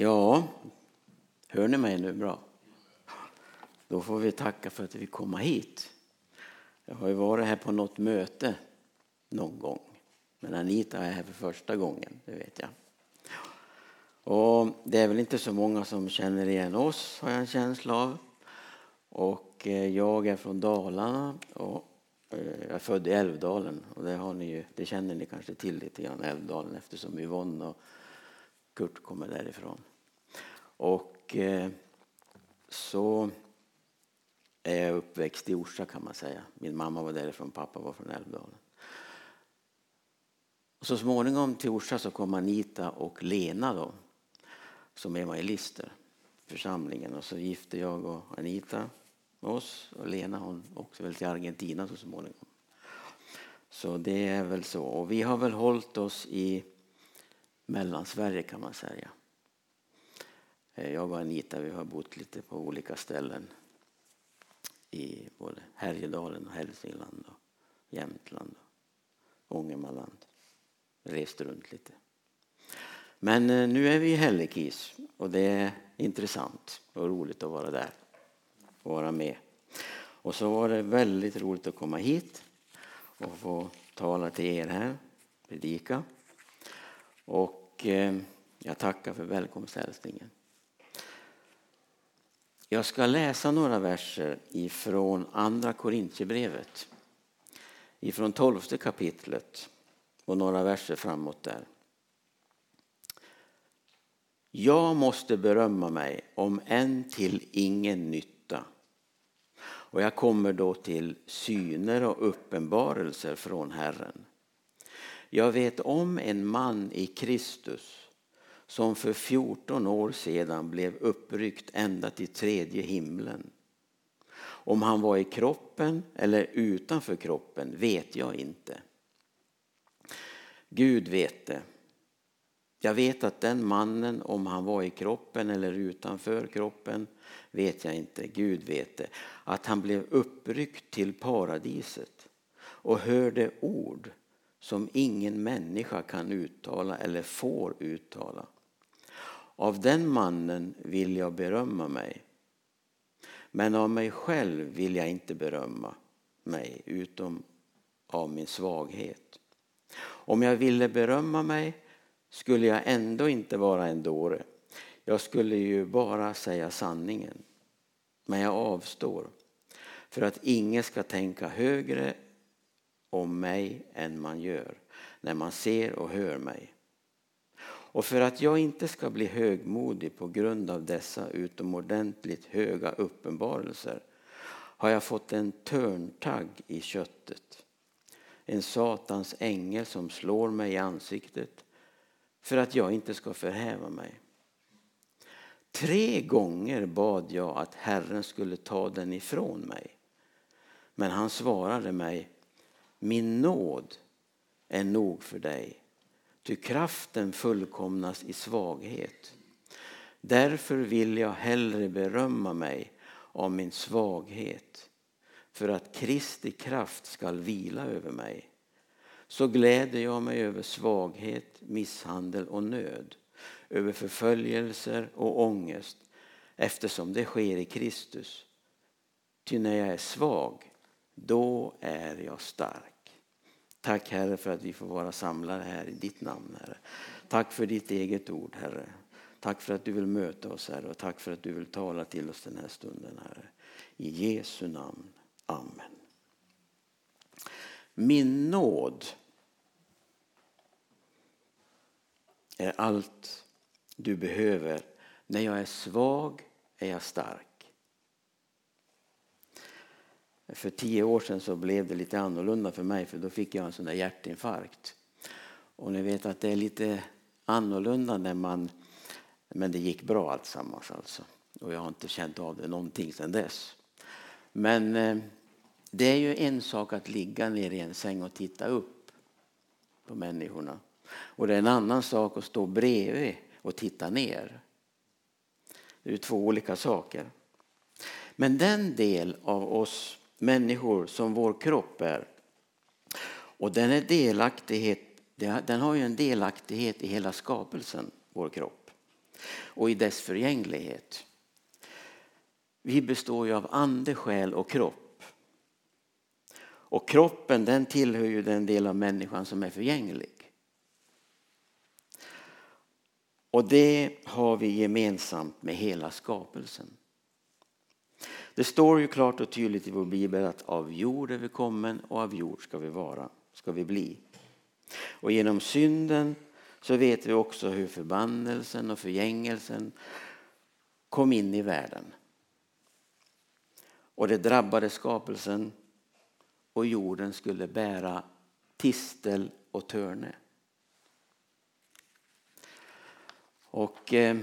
Ja, hör ni mig nu bra? Då får vi tacka för att vi komma hit. Jag har ju varit här på något möte någon gång. Men Anita är här för första gången, det vet jag. Och det är väl inte så många som känner igen oss, har jag en känsla av. Och eh, jag är från Dalarna och eh, jag är född i Älvdalen. Och det, har ni ju, det känner ni kanske till lite grann, Älvdalen, eftersom Yvonne och Kurt kommer därifrån. Och eh, så är jag uppväxt i Orsa kan man säga. Min mamma var därifrån, pappa var från Älvdalen. Och så småningom till Orsa så kom Anita och Lena då, som evangelister församlingen. Och så gifte jag och Anita med oss och Lena hon åkte väl till Argentina så småningom. Så det är väl så. Och vi har väl hållit oss i Mellansverige kan man säga. Eh, jag och Anita vi har bott lite på olika ställen i både Härjedalen och Hälsingland och Jämtland och Ångermanland. Rest runt lite. Men eh, nu är vi i Hällekis och det är intressant och roligt att vara där och vara med. Och så var det väldigt roligt att komma hit och få tala till er här, predika. Och eh, jag tackar för välkomsthälsningen. Jag ska läsa några verser ifrån Andra Korintierbrevet. Ifrån tolfte kapitlet och några verser framåt där. Jag måste berömma mig om än till ingen nytta. Och jag kommer då till syner och uppenbarelser från Herren. Jag vet om en man i Kristus som för 14 år sedan blev uppryckt ända till tredje himlen. Om han var i kroppen eller utanför kroppen vet jag inte. Gud vet det. Jag vet att den mannen, om han var i kroppen eller utanför kroppen, vet jag inte. Gud vet det. Att han blev uppryckt till paradiset och hörde ord som ingen människa kan uttala eller får uttala. Av den mannen vill jag berömma mig. Men av mig själv vill jag inte berömma mig utom av min svaghet. Om jag ville berömma mig skulle jag ändå inte vara en dåre. Jag skulle ju bara säga sanningen. Men jag avstår för att ingen ska tänka högre om mig än man gör när man ser och hör mig. Och för att jag inte ska bli högmodig på grund av dessa utomordentligt höga uppenbarelser har jag fått en törntagg i köttet. En Satans ängel som slår mig i ansiktet för att jag inte ska förhäva mig. Tre gånger bad jag att Herren skulle ta den ifrån mig. Men han svarade mig, min nåd är nog för dig Ty kraften fullkomnas i svaghet. Därför vill jag hellre berömma mig av min svaghet för att Kristi kraft skall vila över mig. Så gläder jag mig över svaghet, misshandel och nöd, över förföljelser och ångest eftersom det sker i Kristus. Ty när jag är svag, då är jag stark. Tack Herre för att vi får vara samlade här i ditt namn Herre. Tack för ditt eget ord Herre. Tack för att du vill möta oss Herre och tack för att du vill tala till oss den här stunden Herre. I Jesu namn. Amen. Min nåd är allt du behöver. När jag är svag är jag stark. För tio år sedan så blev det lite annorlunda för mig för då fick jag en sån där hjärtinfarkt. Och ni vet att det är lite annorlunda när man, men det gick bra alltsammans alltså. Och jag har inte känt av det någonting sedan dess. Men eh, det är ju en sak att ligga ner i en säng och titta upp på människorna. Och det är en annan sak att stå bredvid och titta ner. Det är två olika saker. Men den del av oss människor som vår kropp är. Och den, är delaktighet, den har ju en delaktighet i hela skapelsen, vår kropp. och i dess förgänglighet. Vi består ju av ande, själ och kropp. Och kroppen den tillhör ju den del av människan som är förgänglig. Och det har vi gemensamt med hela skapelsen. Det står ju klart och tydligt i vår bibel att av jord är vi kommen och av jord ska vi vara, ska vi bli. Och genom synden så vet vi också hur förbannelsen och förgängelsen kom in i världen. Och det drabbade skapelsen och jorden skulle bära tistel och törne. Och eh,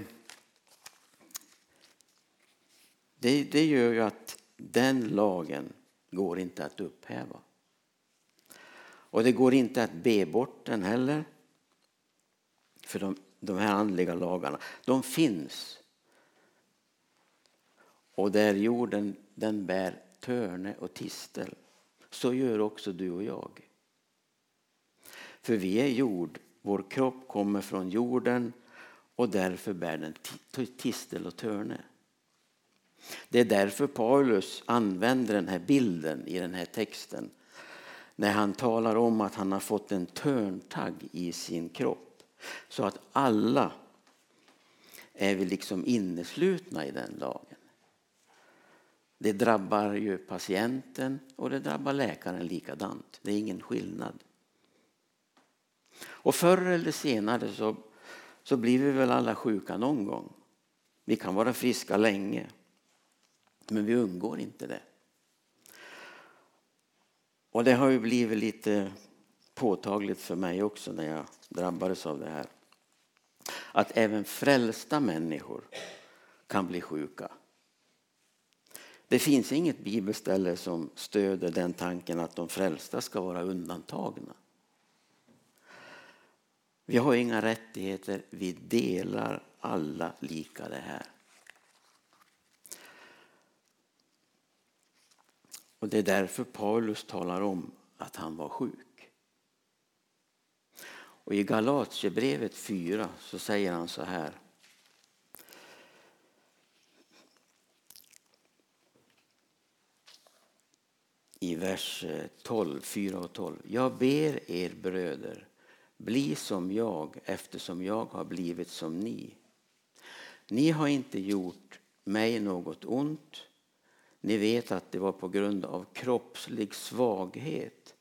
det, det gör ju att den lagen går inte att upphäva. Och det går inte att be bort den heller. För de, de här andliga lagarna, de finns. Och där jorden den bär törne och tistel, så gör också du och jag. För vi är jord, vår kropp kommer från jorden och därför bär den tistel och törne. Det är därför Paulus använder den här bilden i den här texten när han talar om att han har fått en törntagg i sin kropp. Så att alla är vi liksom inneslutna i den lagen. Det drabbar ju patienten och det drabbar läkaren likadant. Det är ingen skillnad. Och förr eller senare så, så blir vi väl alla sjuka någon gång. Vi kan vara friska länge. Men vi undgår inte det. Och det har ju blivit lite påtagligt för mig också när jag drabbades av det här. Att även frälsta människor kan bli sjuka. Det finns inget bibelställe som stöder den tanken att de frälsta ska vara undantagna. Vi har inga rättigheter, vi delar alla lika det här. Och det är därför Paulus talar om att han var sjuk. Och i Galatierbrevet 4 så säger han så här. I vers eh, 12, 4 och 12. Jag ber er bröder, bli som jag eftersom jag har blivit som ni. Ni har inte gjort mig något ont ni vet att det var på grund av kroppslig svaghet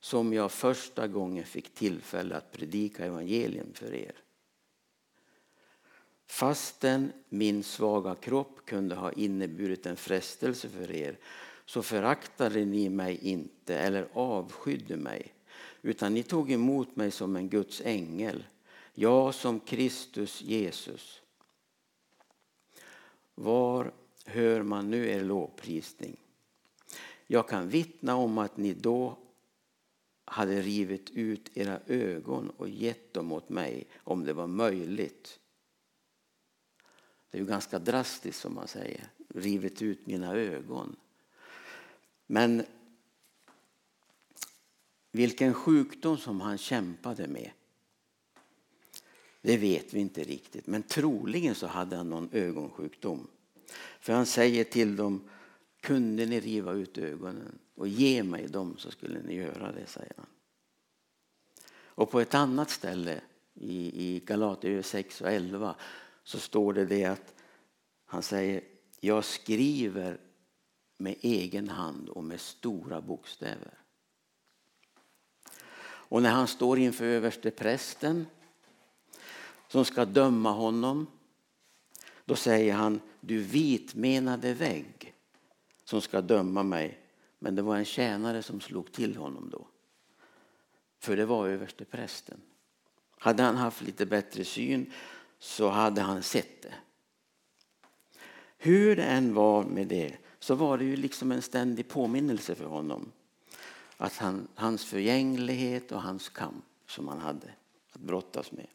som jag första gången fick tillfälle att predika evangelium för er. Fastän min svaga kropp kunde ha inneburit en frestelse för er så föraktade ni mig inte eller avskydde mig utan ni tog emot mig som en Guds ängel, jag som Kristus Jesus. Var hör man nu er lovprisning. Jag kan vittna om att ni då hade rivit ut era ögon och gett dem åt mig om det var möjligt. Det är ju ganska drastiskt som man säger, rivit ut mina ögon. Men vilken sjukdom som han kämpade med det vet vi inte riktigt, men troligen så hade han någon ögonsjukdom. För han säger till dem, kunde ni riva ut ögonen och ge mig dem så skulle ni göra det, säger han. Och på ett annat ställe i, i Galater 6 och 11 så står det det att han säger, jag skriver med egen hand och med stora bokstäver. Och när han står inför överste prästen som ska döma honom då säger han, du vitmenade vägg som ska döma mig. Men det var en tjänare som slog till honom då. För det var överste prästen. Hade han haft lite bättre syn så hade han sett det. Hur det än var med det så var det ju liksom en ständig påminnelse för honom. Att han, hans förgänglighet och hans kamp som han hade att brottas med.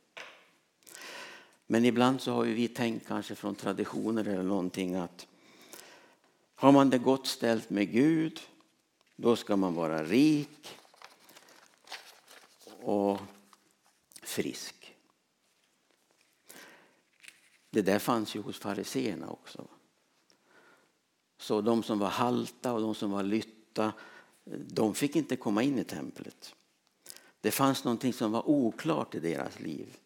Men ibland så har vi tänkt kanske från traditioner eller någonting att har man det gott ställt med Gud då ska man vara rik och frisk. Det där fanns ju hos fariseerna också. Så de som var halta och de som var lytta, de fick inte komma in i templet. Det fanns någonting som var oklart i deras liv.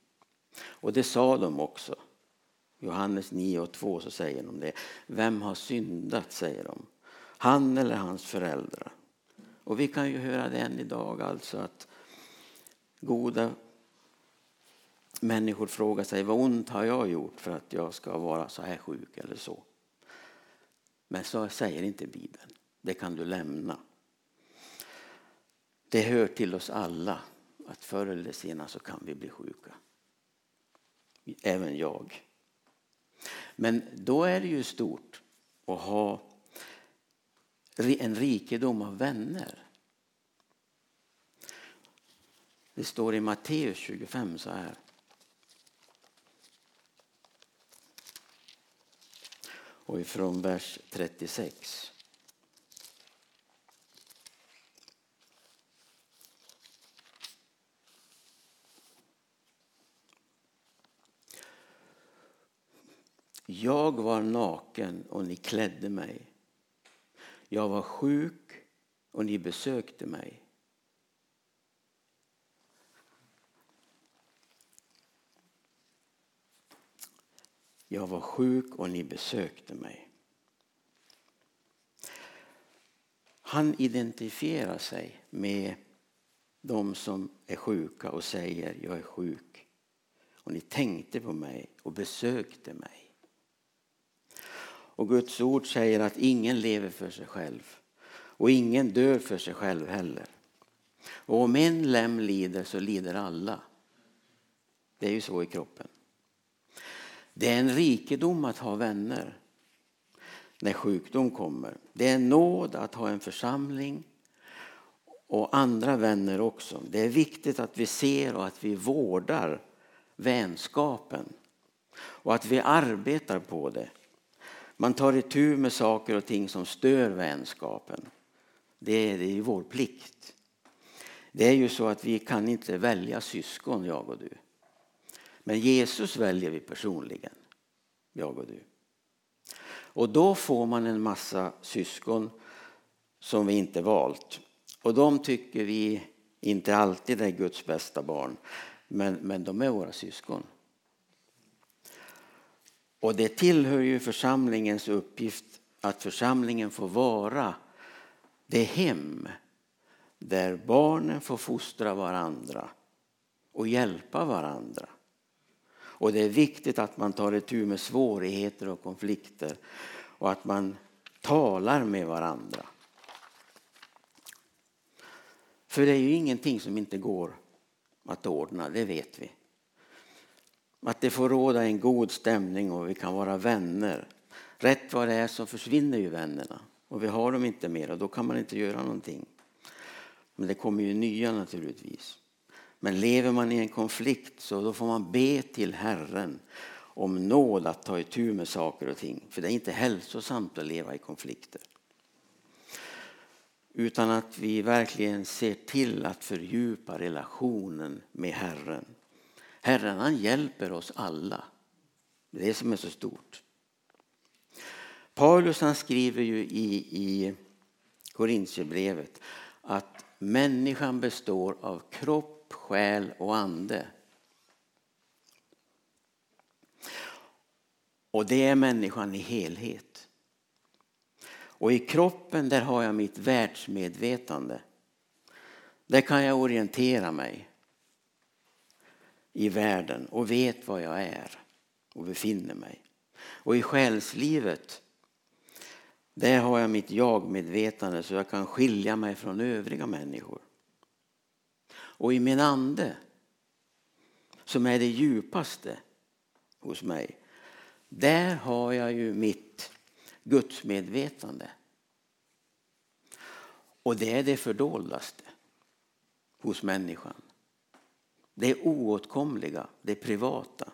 Och det sa de också. Johannes 9 och 2 så säger de det. Vem har syndat, säger de. Han eller hans föräldrar. Och vi kan ju höra det än idag, alltså att goda människor frågar sig vad ont har jag gjort för att jag ska vara så här sjuk eller så. Men så säger inte Bibeln. Det kan du lämna. Det hör till oss alla att förr eller senare så kan vi bli sjuka. Även jag. Men då är det ju stort att ha en rikedom av vänner. Det står i Matteus 25 så här. Och ifrån vers 36. Jag var naken och ni klädde mig. Jag var sjuk och ni besökte mig. Jag var sjuk och ni besökte mig. Han identifierar sig med de som är sjuka och säger jag är sjuk. Och ni tänkte på mig och besökte mig. Och Guds ord säger att ingen lever för sig själv. Och ingen dör för sig själv heller. Och om en lem lider så lider alla. Det är ju så i kroppen. Det är en rikedom att ha vänner när sjukdom kommer. Det är en nåd att ha en församling och andra vänner också. Det är viktigt att vi ser och att vi vårdar vänskapen och att vi arbetar på det. Man tar itu med saker och ting som stör vänskapen. Det är, det är vår plikt. Det är ju så att vi kan inte välja syskon, jag och du. Men Jesus väljer vi personligen, jag och du. Och då får man en massa syskon som vi inte valt. Och de tycker vi inte alltid är Guds bästa barn. Men, men de är våra syskon. Och det tillhör ju församlingens uppgift att församlingen får vara det hem där barnen får fostra varandra och hjälpa varandra. Och det är viktigt att man tar itu med svårigheter och konflikter och att man talar med varandra. För det är ju ingenting som inte går att ordna, det vet vi. Att det får råda en god stämning och vi kan vara vänner. Rätt vad det är så försvinner ju vännerna och vi har dem inte mer och då kan man inte göra någonting. Men det kommer ju nya naturligtvis. Men lever man i en konflikt så då får man be till Herren om nåd att ta itu med saker och ting. För det är inte hälsosamt att leva i konflikter. Utan att vi verkligen ser till att fördjupa relationen med Herren. Herren han hjälper oss alla. Det är det som är så stort. Paulus han skriver ju i, i Korintierbrevet att människan består av kropp, själ och ande. Och det är människan i helhet. Och i kroppen där har jag mitt världsmedvetande. Där kan jag orientera mig i världen och vet var jag är och befinner mig. Och i själslivet där har jag mitt jag-medvetande så jag kan skilja mig från övriga människor. Och i min ande, som är det djupaste hos mig, där har jag ju mitt gudsmedvetande. Och det är det fördoldaste hos människan. Det är oåtkomliga, det är privata.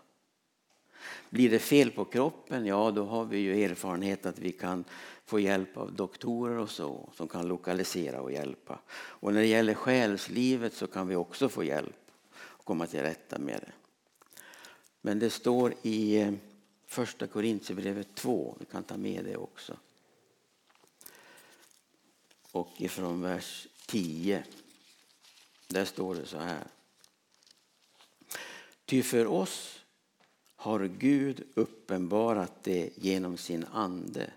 Blir det fel på kroppen, ja då har vi ju erfarenhet att vi kan få hjälp av doktorer och så som kan lokalisera och hjälpa. Och när det gäller själslivet så kan vi också få hjälp och komma till rätta med det. Men det står i eh, Första Korintierbrevet 2, vi kan ta med det också. Och ifrån vers 10, där står det så här. Ty för oss har Gud uppenbarat det genom sin ande.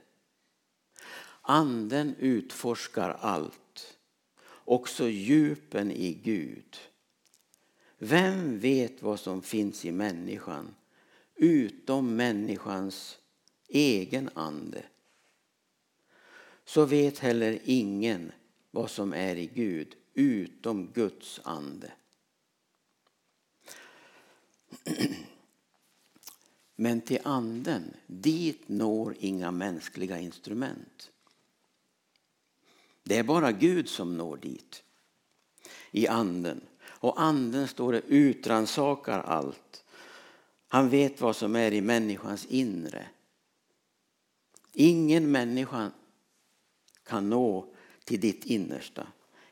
Anden utforskar allt, också djupen i Gud. Vem vet vad som finns i människan utom människans egen ande? Så vet heller ingen vad som är i Gud utom Guds ande. Men till anden, dit når inga mänskliga instrument. Det är bara Gud som når dit. I anden. Och anden står det utransakar allt. Han vet vad som är i människans inre. Ingen människa kan nå till ditt innersta.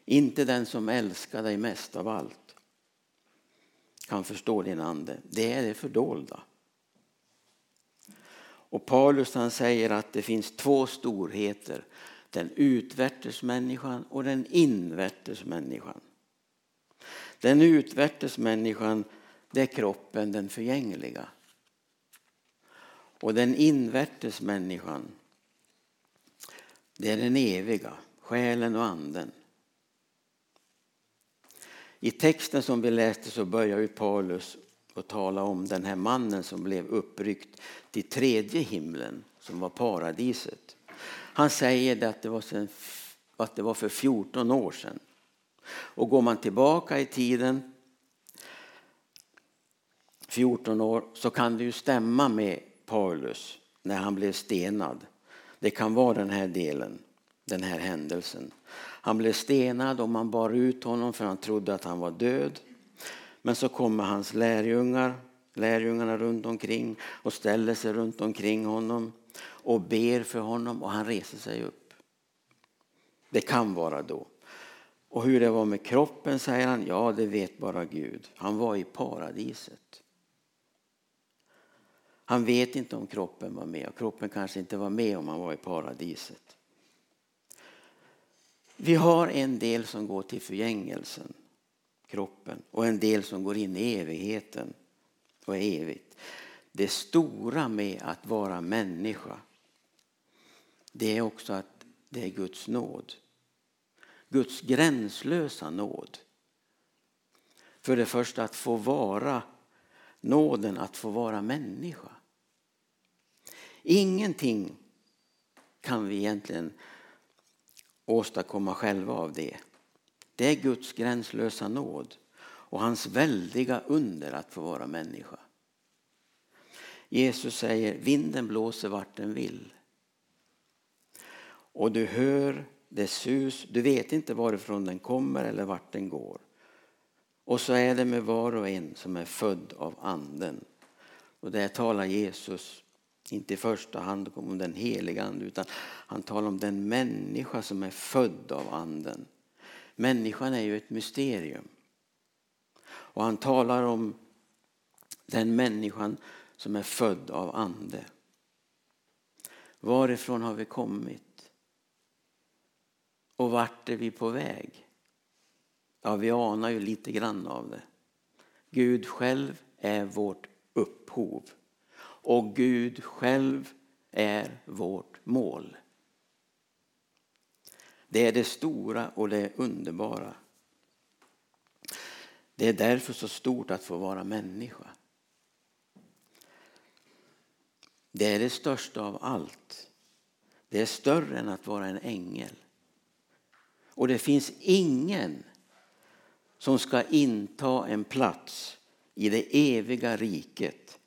Inte den som älskar dig mest av allt kan förstå din ande. Det är det fördolda. Och Paulus han säger att det finns två storheter. Den utvärtes människan och den invärtes människan. Den utvärtes människan, det är kroppen, den förgängliga. Och den invärtes människan, det är den eviga, själen och anden. I texten som vi läste så börjar ju Paulus att tala om den här mannen som blev uppryckt till tredje himlen som var paradiset. Han säger att det var, sen, att det var för 14 år sedan. Och går man tillbaka i tiden 14 år så kan det ju stämma med Paulus när han blev stenad. Det kan vara den här delen, den här händelsen. Han blev stenad och man bar ut honom för han trodde att han var död. Men så kommer hans lärjungar, lärjungarna runt omkring och ställer sig runt omkring honom och ber för honom och han reser sig upp. Det kan vara då. Och hur det var med kroppen säger han, ja det vet bara Gud. Han var i paradiset. Han vet inte om kroppen var med och kroppen kanske inte var med om han var i paradiset. Vi har en del som går till förgängelsen, kroppen, och en del som går in i evigheten och är evigt. Det stora med att vara människa, det är också att det är Guds nåd. Guds gränslösa nåd. För det första att få vara nåden att få vara människa. Ingenting kan vi egentligen åstadkomma själva av det. Det är Guds gränslösa nåd och hans väldiga under att få vara människa. Jesus säger vinden blåser vart den vill. Och du hör dess sus, du vet inte varifrån den kommer eller vart den går. Och så är det med var och en som är född av anden. Och där talar Jesus inte i första hand om den heliga ande utan han talar om den människa som är född av anden. Människan är ju ett mysterium. Och han talar om den människan som är född av ande. Varifrån har vi kommit? Och vart är vi på väg? Ja, vi anar ju lite grann av det. Gud själv är vårt upphov. Och Gud själv är vårt mål. Det är det stora och det underbara. Det är därför så stort att få vara människa. Det är det största av allt. Det är större än att vara en ängel. Och det finns ingen som ska inta en plats i det eviga riket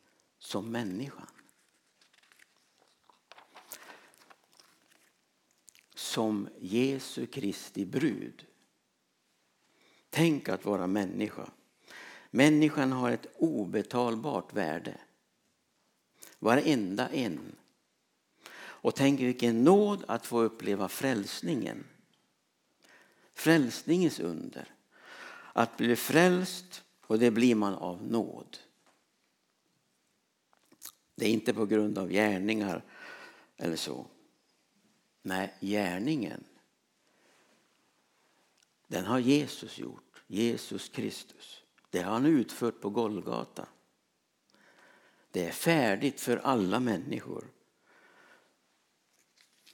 som människan. Som Jesu Kristi brud. Tänk att vara människa. Människan har ett obetalbart värde. Varenda en. Och tänk vilken nåd att få uppleva frälsningen. Frälsningens under. Att bli frälst och det blir man av nåd. Det är inte på grund av gärningar eller så. Nej, gärningen den har Jesus gjort. Jesus Kristus. Det har han utfört på Golgata. Det är färdigt för alla människor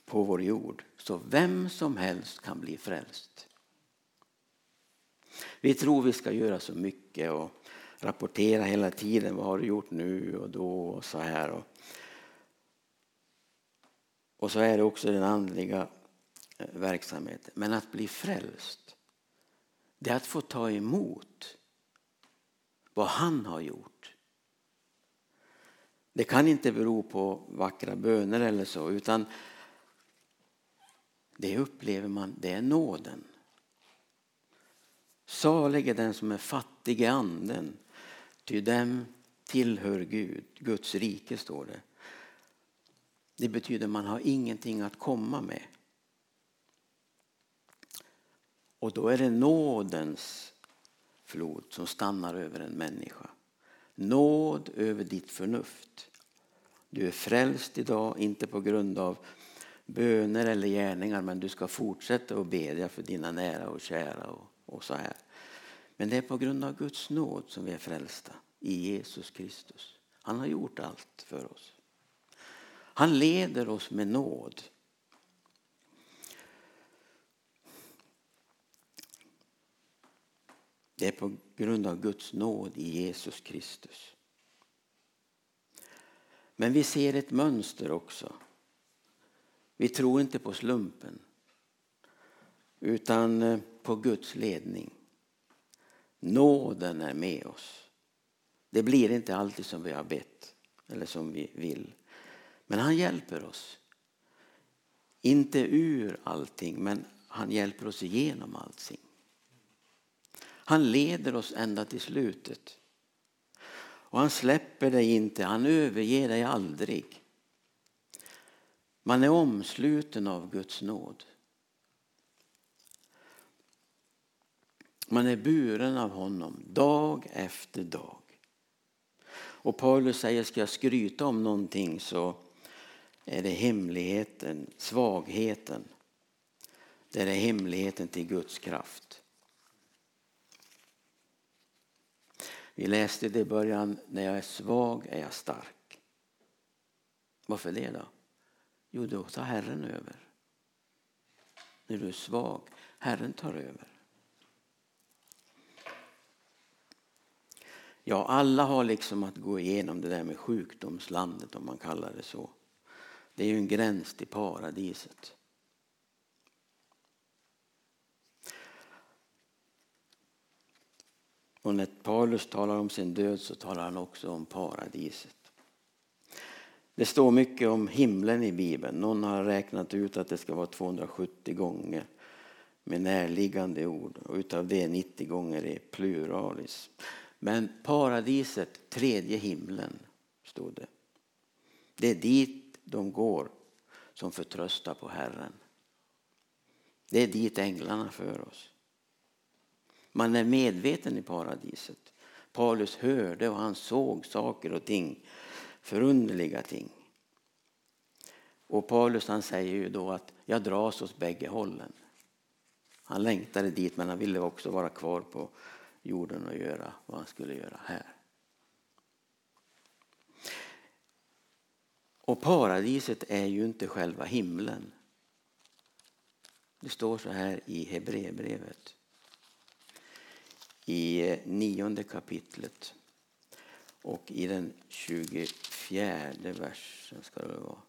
på vår jord. Så vem som helst kan bli frälst. Vi tror vi ska göra så mycket och rapportera hela tiden. Vad har du gjort nu och då och så här. Och, och så är det också den andliga eh, verksamheten. Men att bli frälst, det är att få ta emot vad han har gjort. Det kan inte bero på vackra böner eller så utan det upplever man, det är nåden. Salig är den som är fattig i anden, ty dem tillhör Gud, Guds rike står det. Det betyder man har ingenting att komma med. Och då är det nådens flod som stannar över en människa. Nåd över ditt förnuft. Du är frälst idag, inte på grund av böner eller gärningar men du ska fortsätta att bedja för dina nära och kära och, och så här. Men det är på grund av Guds nåd som vi är frälsta i Jesus Kristus. Han har gjort allt för oss. Han leder oss med nåd. Det är på grund av Guds nåd i Jesus Kristus. Men vi ser ett mönster också. Vi tror inte på slumpen utan eh, på Guds ledning. Nåden är med oss. Det blir inte alltid som vi har bett eller som vi vill. Men han hjälper oss. Inte ur allting, men han hjälper oss igenom allting. Han leder oss ända till slutet. Och han släpper dig inte, han överger dig aldrig. Man är omsluten av Guds nåd. Man är buren av honom dag efter dag. Och Paulus säger, ska jag skryta om någonting så är det hemligheten, svagheten. Det är hemligheten till Guds kraft. Vi läste det i början, när jag är svag är jag stark. Varför det då? Jo, då tar Herren över. När du är svag, Herren tar över. Ja, alla har liksom att gå igenom det där med sjukdomslandet om man kallar det så. Det är ju en gräns till paradiset. Och när Paulus talar om sin död så talar han också om paradiset. Det står mycket om himlen i Bibeln. Någon har räknat ut att det ska vara 270 gånger med närliggande ord och utav det 90 gånger är pluralis. Men paradiset, tredje himlen, stod det. Det är dit de går som förtröstar på Herren. Det är dit änglarna för oss. Man är medveten i paradiset. Paulus hörde och han såg saker och ting, förunderliga ting. Och Paulus han säger ju då att jag dras åt bägge hållen. Han längtade dit men han ville också vara kvar på jorden och göra vad han skulle göra här. Och paradiset är ju inte själva himlen. Det står så här i Hebreerbrevet i nionde kapitlet och i den 24 versen ska det vara.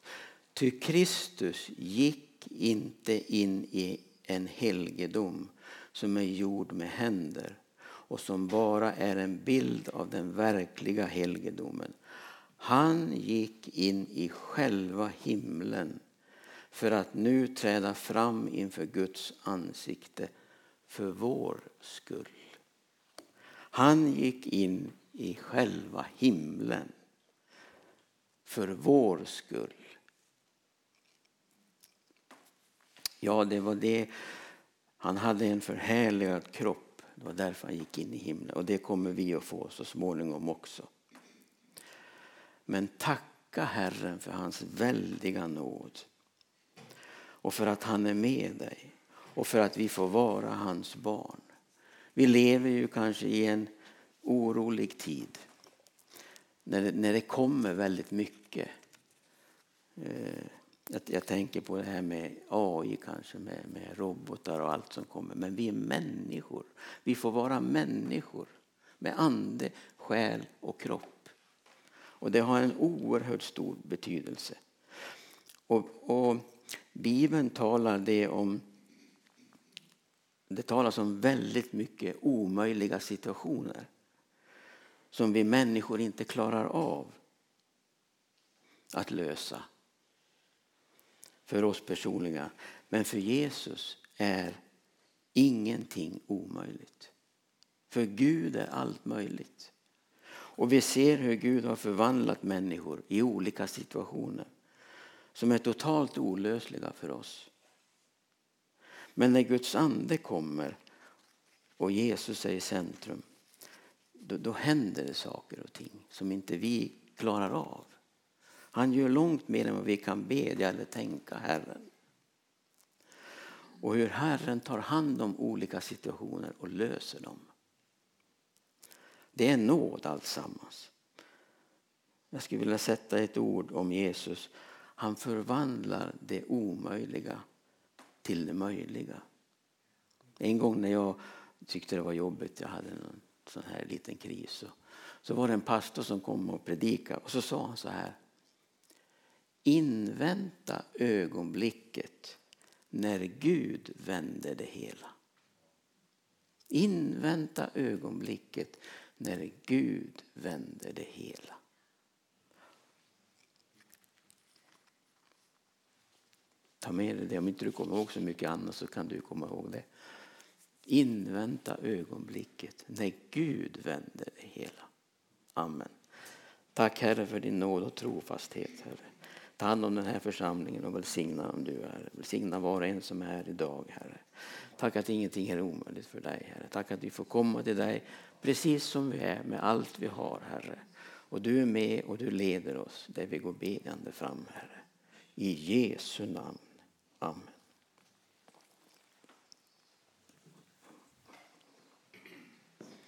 Ty Kristus gick inte in i en helgedom som är gjord med händer och som bara är en bild av den verkliga helgedomen. Han gick in i själva himlen för att nu träda fram inför Guds ansikte för vår skull. Han gick in i själva himlen för vår skull. Ja, det var det. Han hade en förhärligad kropp. Det var därför han gick in i himlen. Och det kommer vi att få så småningom också. Men tacka Herren för hans väldiga nåd. Och för att han är med dig. Och för att vi får vara hans barn. Vi lever ju kanske i en orolig tid. När det, när det kommer väldigt mycket. Eh, jag, jag, tänker på det här med AI kanske, med, med robotar och allt som kommer. Men vi är människor. Vi får vara människor med ande, själ och kropp. Och det har en oerhört stor betydelse. Och, och Bibeln talar det om det talas om väldigt mycket omöjliga situationer som vi människor inte klarar av att lösa för oss personliga. Men för Jesus är ingenting omöjligt. För Gud är allt möjligt. Och vi ser hur Gud har förvandlat människor i olika situationer som är totalt olösliga för oss. Men när Guds ande kommer och Jesus är i centrum då, då händer det saker och ting som inte vi klarar av. Han gör långt mer än vad vi kan bedja eller tänka, Herren. Och hur Herren tar hand om olika situationer och löser dem. Det är nåd alltsammans. Jag skulle vilja sätta ett ord om Jesus. Han förvandlar det omöjliga till det möjliga. En gång när jag tyckte det var jobbigt, jag hade en sån här liten kris, så, så var det en pastor som kom och predikade och så sa han så här. Invänta ögonblicket när Gud vänder det hela. Invänta ögonblicket när Gud vänder det hela. Ta med dig det. Om inte du kommer ihåg så mycket annat så kan du komma ihåg det. Invänta ögonblicket när Gud vänder det hela. Amen. Tack Herre för din nåd och trofasthet Herre. Ta hand om den här församlingen och välsigna om du är. Välsigna var och en som är här idag Herre. Tack att ingenting är omöjligt för dig Herre. Tack att vi får komma till dig precis som vi är med allt vi har Herre. Och du är med och du leder oss där vi går bedjande fram Herre. I Jesu namn. Amen.